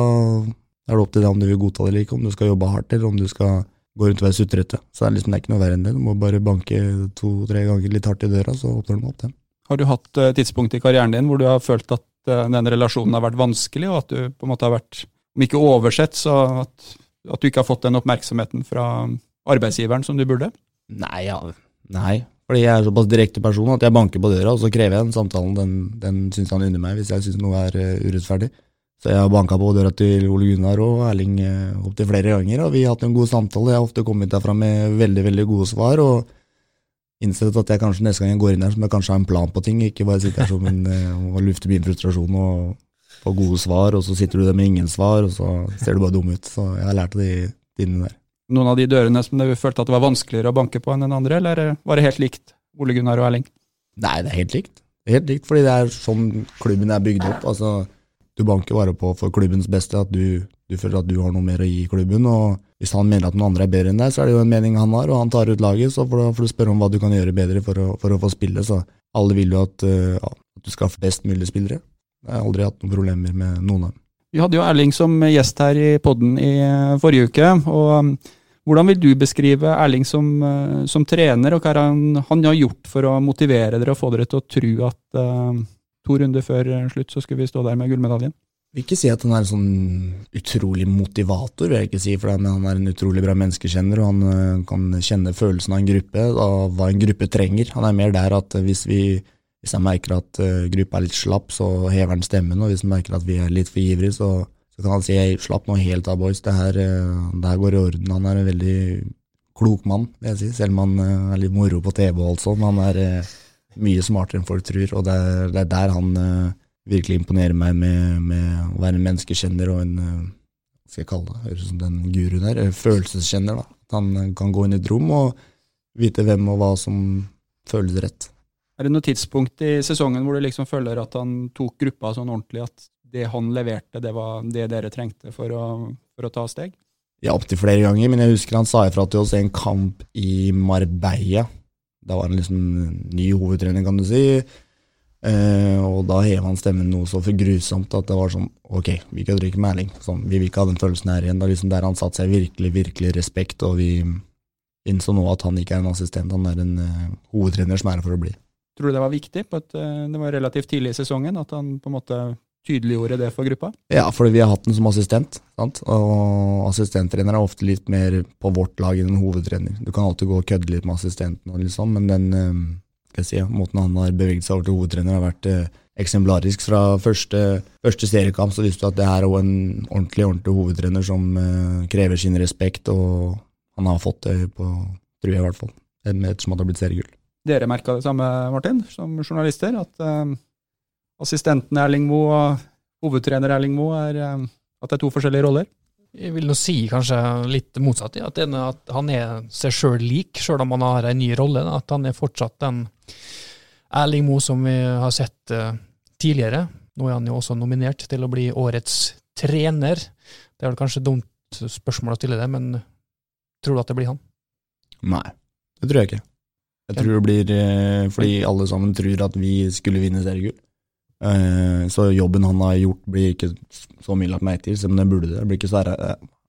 er det opp til deg om du vil godta det eller ikke, om du skal jobbe hardt, eller om du skal gå rundt og være sutrete. Så det er liksom det er ikke noe verre enn det, du må bare banke to-tre ganger litt hardt i døra, så åpner de opp dem. Har du hatt eh, tidspunkt i karrieren din hvor du har følt at eh, den relasjonen har vært vanskelig, og at du på en måte har vært, om ikke oversett, så at, at du ikke har fått den oppmerksomheten fra arbeidsgiveren som du burde? Nei, ja. Nei. Fordi jeg er såpass direkte person at jeg banker på døra, og så krever jeg den samtalen. Den, den syns han unner meg, hvis jeg syns noe er eh, urettferdig. Så jeg har banka på døra til Ole Gunnar og Erling uh, opptil flere ganger, og vi har hatt en god samtale. Jeg har ofte kommet derfra med veldig, veldig gode svar, og innsett at jeg kanskje neste gang jeg går inn her, så må jeg kanskje ha en plan på ting, ikke bare sitte her som en, og lufte min frustrasjon og få gode svar, og så sitter du der med ingen svar, og så ser du bare dum ut. Så jeg har lært av de tidene der. Noen av de dørene som du følte at det var vanskeligere å banke på enn den andre, eller eh, var det helt likt Ole Gunnar og Erling? Nei, det er helt likt. Helt likt, fordi det er sånn klubben er bygd opp. Altså, du banker bare på for klubbens beste, at du, du føler at du har noe mer å gi klubben. og Hvis han mener at noen andre er bedre enn deg, så er det jo en mening han har, og han tar ut laget. Så får du, får du spørre om hva du kan gjøre bedre for å, for å få spille. Så alle vil jo at, uh, at du skal få best mulig spillere. Jeg har aldri hatt noen problemer med noen av dem. Vi hadde jo Erling som gjest her i podden i eh, forrige uke. og um, Hvordan vil du beskrive Erling som, eh, som trener, og hva er han, han har gjort for å motivere dere og få dere til å tro at uh, to runder før slutt så skulle vi stå der med gullmedaljen? Jeg vil ikke si at han er en sånn utrolig motivator, vil jeg ikke si, for det, men han er en utrolig bra menneskekjenner, og han kan kjenne følelsen av en gruppe, av hva en gruppe trenger. Han er mer der at hvis vi hvis han merker at uh, gruppa er litt slapp, så hever han stemmen, og hvis han merker at vi er litt for ivrige, så, så kan han si hey, slapp nå helt av, boys, det her, uh, det her går i orden. Han er en veldig klok mann, vil jeg si, selv om han uh, er litt moro på TV og alt sånt. Han er mye smartere enn folk tror, og det er, det er der han virkelig imponerer meg med, med, å være en menneskekjenner og en hva skal jeg kalle det, høres ut som den guruen der, følelseskjenner. da. At han kan gå inn i et rom og vite hvem og hva som føles rett. Er det noe tidspunkt i sesongen hvor du liksom føler at han tok gruppa sånn ordentlig, at det han leverte, det var det dere trengte for å, for å ta steg? Ja, opptil flere ganger, men jeg husker han sa ifra til oss i en kamp i Marbella. Da var han liksom ny hovedtrener, kan du si. Eh, og da heva han stemmen noe så for grusomt at det var sånn Ok, vi kan drikke med Erling. Sånn, vi vil ikke ha den følelsen her igjen. Da liksom Der han satte seg virkelig, virkelig respekt, og vi innså nå at han ikke er en assistent, han er en uh, hovedtrener som er her for å bli. Tror du det var viktig? På et, eh, det var relativt tidlig i sesongen at han på en måte tydeliggjorde det for gruppa? Ja, fordi vi har hatt den som assistent, sant? og assistenttrener er ofte litt mer på vårt lag enn en hovedtrener. Du kan alltid gå og kødde litt med assistenten, liksom, men den eh, si, måten han har beveget seg over til hovedtrener, har vært eh, eksemplarisk. Fra første, første seriekamp så visste du at det er en ordentlig ordentlig hovedtrener som krever sin respekt, og han har fått det på, tror jeg i hvert fall, ettersom at det har blitt seriegull. Dere merka det samme, Martin, som journalister, at eh, assistenten Erling Moe og hovedtrener Erling Moe er, eh, at det er to forskjellige roller? Jeg vil nå si kanskje litt motsatt. Ja. At, det- at han er seg sjøl lik, sjøl om han har en ny rolle. da. At han er fortsatt den Erling Moe som vi har sett eh, tidligere. Nå er han jo også nominert til å bli årets trener. Det er vel kanskje dumt spørsmål å stille det, men tror du at det blir han? Nei, det tror jeg ikke. Jeg tror det blir eh, fordi alle sammen tror at vi skulle vinne seriegull. Eh, så jobben han har gjort, blir ikke så mye lagt merke til, som det burde det. Blir ikke så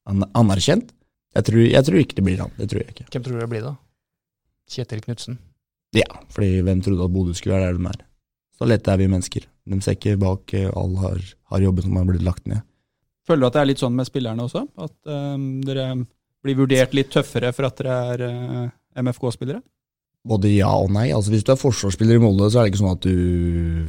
anerkjent. Jeg tror, jeg tror ikke det blir han. Det tror jeg ikke. Hvem tror du det blir, da? Kjetil Knutsen? Ja, fordi hvem trodde at Bodø skulle være der de er? Så lette er vi mennesker. De ser ikke bak eh, all har, har jobben som har blitt lagt ned. Føler du at det er litt sånn med spillerne også? At um, dere blir vurdert litt tøffere for at dere er uh, MFK-spillere? Både ja og nei. Altså Hvis du er forsvarsspiller i Molde, så er det ikke sånn at du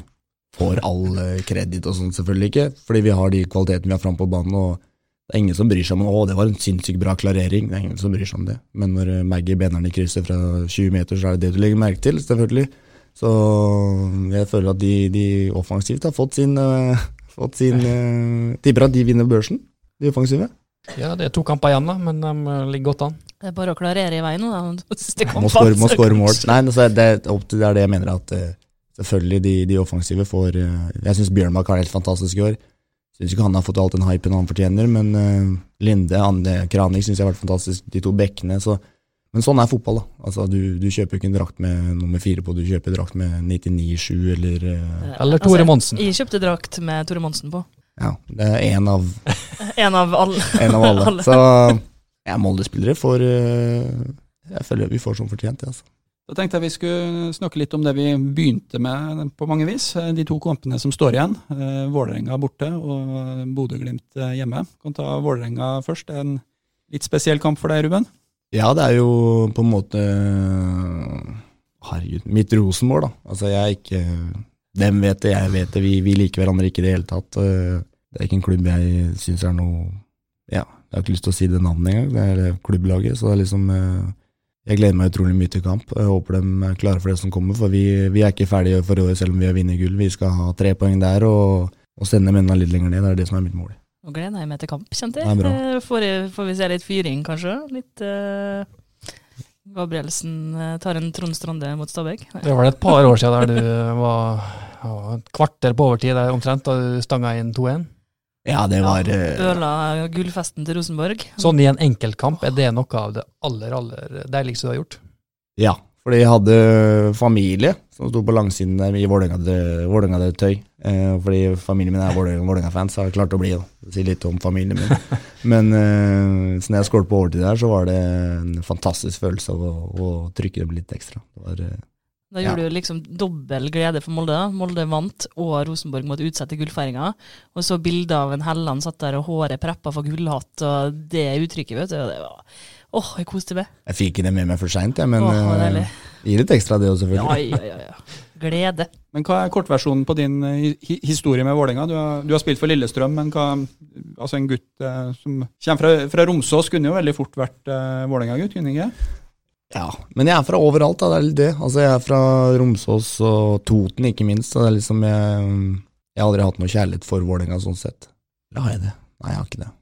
får all eh, kreditt og sånn, selvfølgelig ikke. Fordi vi har de kvalitetene vi har fram på banen, og det er ingen som bryr seg om å, det var en sinnssykt bra klarering. Det er ingen som bryr seg om det. Men når eh, Maggie Benneren i krysset fra 20 meter, så er det det du legger merke til, selvfølgelig. Så jeg føler at de, de offensivt har fått sin, eh, fått sin Tipper at de vinner børsen, de offensive. Ja, det er to kamper igjen, da, men de eh, ligger godt an. Det er bare å klarere i vei nå, da. Det Må skåre må score mål. Nei, altså, det, er det er det jeg mener at eh, selvfølgelig de, de offensive får eh, Jeg syns Bjørnmark har det helt fantastisk i år. Syns ikke han har fått all den hypen han fortjener, men Linde, Anne Kranik syns jeg har vært fantastisk. De to bekkene. Så, men sånn er fotball, da. Altså, du, du kjøper ikke en drakt med nummer fire på, du kjøper drakt med 99-7 eller Eller Tore Monsen. Jeg kjøpte drakt med Tore Monsen på. Ja, det er én av, En av alle. en av alle. Alle. Så ja, Molde-spillere får eh, Jeg føler vi får som fortjent, det, altså. Da tenkte jeg vi skulle snakke litt om det vi begynte med på mange vis. Eh, De to kampene som står igjen. Eh, Vålerenga borte og Bodø-Glimt hjemme. Kan ta Vålerenga først. Det er en litt spesiell kamp for deg, Ruben. Ja, det er jo på en måte Herregud, mitt Rosenborg, da. Altså, jeg er ikke Dem vet det, jeg vet det. Vi, vi liker hverandre ikke i det hele tatt. Eh, Det er ikke en klubb jeg syns er noe Ja, jeg har ikke lyst til å si det navnet engang. Det er det klubblaget. Så det er liksom eh, Jeg gleder meg utrolig mye til kamp. Jeg håper de er klare for det som kommer, for vi, vi er ikke ferdige for i år selv om vi har vunnet gull. Vi skal ha tre poeng der og, og sende mennene litt lenger ned. Det er det som er mitt mål. Nå gleder jeg meg til kamp, kjente jeg. Eh, Får, jeg- får vi se litt fyring, kanskje? Litt uh Gabrielsen eh, tar en Trond Strande mot Stabæk. Det var det et par år siden der du var ja, et kvarter på overtid der omtrent, da du stanga inn 2-1. Ja, det var ja, Øla gullfesten til Rosenborg. Sånn i en enkeltkamp, er det noe av det aller, aller deiligste du har gjort? Ja, fordi jeg hadde familie som sto på langsiden der i Vålerenga-tøy. Eh, fordi familien min er Vålerenga- Vålerenga-fans, så har jeg klart å bli det. Si litt om familien min. Men eh, så når jeg skåret på overtid der, så var det en fantastisk følelse av å, å trykke dem litt ekstra. Det var, eh, Da gjorde du liksom dobbel glede for Molde. Molde vant, og Rosenborg måtte utsette gullfeiringa. Og så bilde av en Helland satt der og håret preppa for gullhatt, og det uttrykket, vet du. og Det var Åh, jeg koste meg. jeg fikk ikke det med meg for seint, men oh, eh, gir litt ekstra det òg, selvfølgelig. ja, ja, ja. Glede. Men hva er kortversjonen på din eh, hi historie med Vålerenga? Du, har- du har spilt for Lillestrøm, men hva, altså en gutt eh, som kommer fra, fra Romsås, kunne jo veldig fort vært eh, Vålerenga-gutt, kunne ikke? Ja, men jeg er fra overalt, da. Det er litt det. Altså, jeg er fra Romsås og Toten, ikke minst. Så det er liksom jeg, jeg har aldri hatt noe kjærlighet for Vålerenga sånn sett. Eller har jeg det? Nei, jeg har ikke det.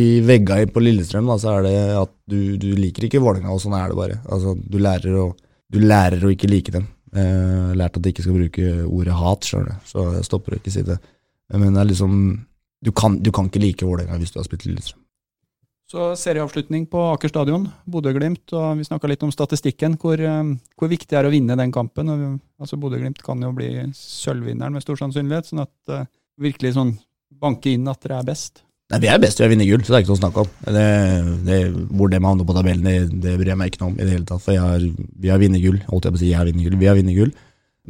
I vegga på Lillestrøm da, så er det at du, du liker ikke Vålerenga, og sånn er det bare. Altså, du lærer å du lærer å ikke like dem. Eh, lært at jeg ikke skal bruke ordet hat, skjønner du, så jeg stopper å ikke si det. Men det er liksom Du kan, du kan ikke like Vålerenga hvis du har spilt Lillestrøm. Så serieavslutning på Aker stadion, Bodø-Glimt. og Vi snakka litt om statistikken. Hvor, eh, hvor viktig er å vinne den kampen? Og, altså Bodø-Glimt kan jo bli sølvvinneren med stor sannsynlighet. sånn at uh, virkelig sånn banke inn at dere er best. Nei, Vi er best til å vinne gull, så det er ikke noe å snakke om. Det, det, hvor de havner på tabellen, det, det bryr jeg meg ikke noe om i det hele tatt. For har, vi har vunnet gull. Holdt jeg på å si jeg har vunnet gull. Vi har vunnet gull.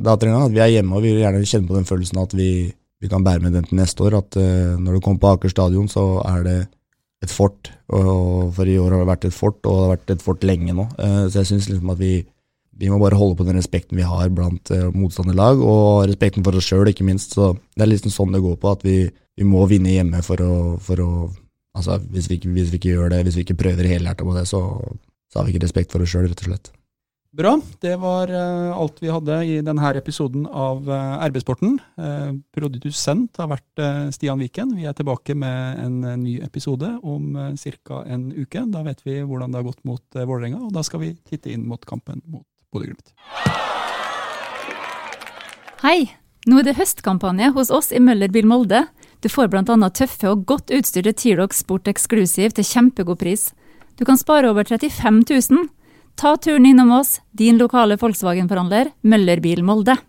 Da trenger jeg at vi er hjemme, og vi vil gjerne kjenne på den følelsen at vi, vi kan bære med den til neste år. At uh, når du kommer på Aker stadion, så er det et fort. Og for i år har det vært et fort, og det har vært et fort lenge nå. Uh, så jeg syns liksom at vi, vi må bare holde på den respekten vi har blant uh, motstanderlag, og respekten for oss sjøl, ikke minst. Så det er liksom sånn det går på, at vi, vi må vinne hjemme for å, for å Altså, hvis vi, ikke, hvis vi, ikke, gjør det, hvis vi ikke prøver helhjertet på det, så, så har vi ikke respekt for oss sjøl, rett og slett. Bra. Det var uh, alt vi hadde i denne episoden av Arbeidssporten. RB-sporten. Uh, produsent har vært Stian Viken. Vi er tilbake med en ny episode om ca. en uke. Da vet vi hvordan det har gått mot Vålerenga, og da skal vi titte inn mot kampen mot Bodø-Glimt. Hei! Nå er det høstkampanje hos oss i Møllerbil Molde. Du får bl.a. tøffe og godt utstyrte T-Rock Sport Exclusive til kjempegod pris. Du kan spare over 35 000. Ta turen innom oss, din lokale Volkswagen-forhandler Møller Bil Molde.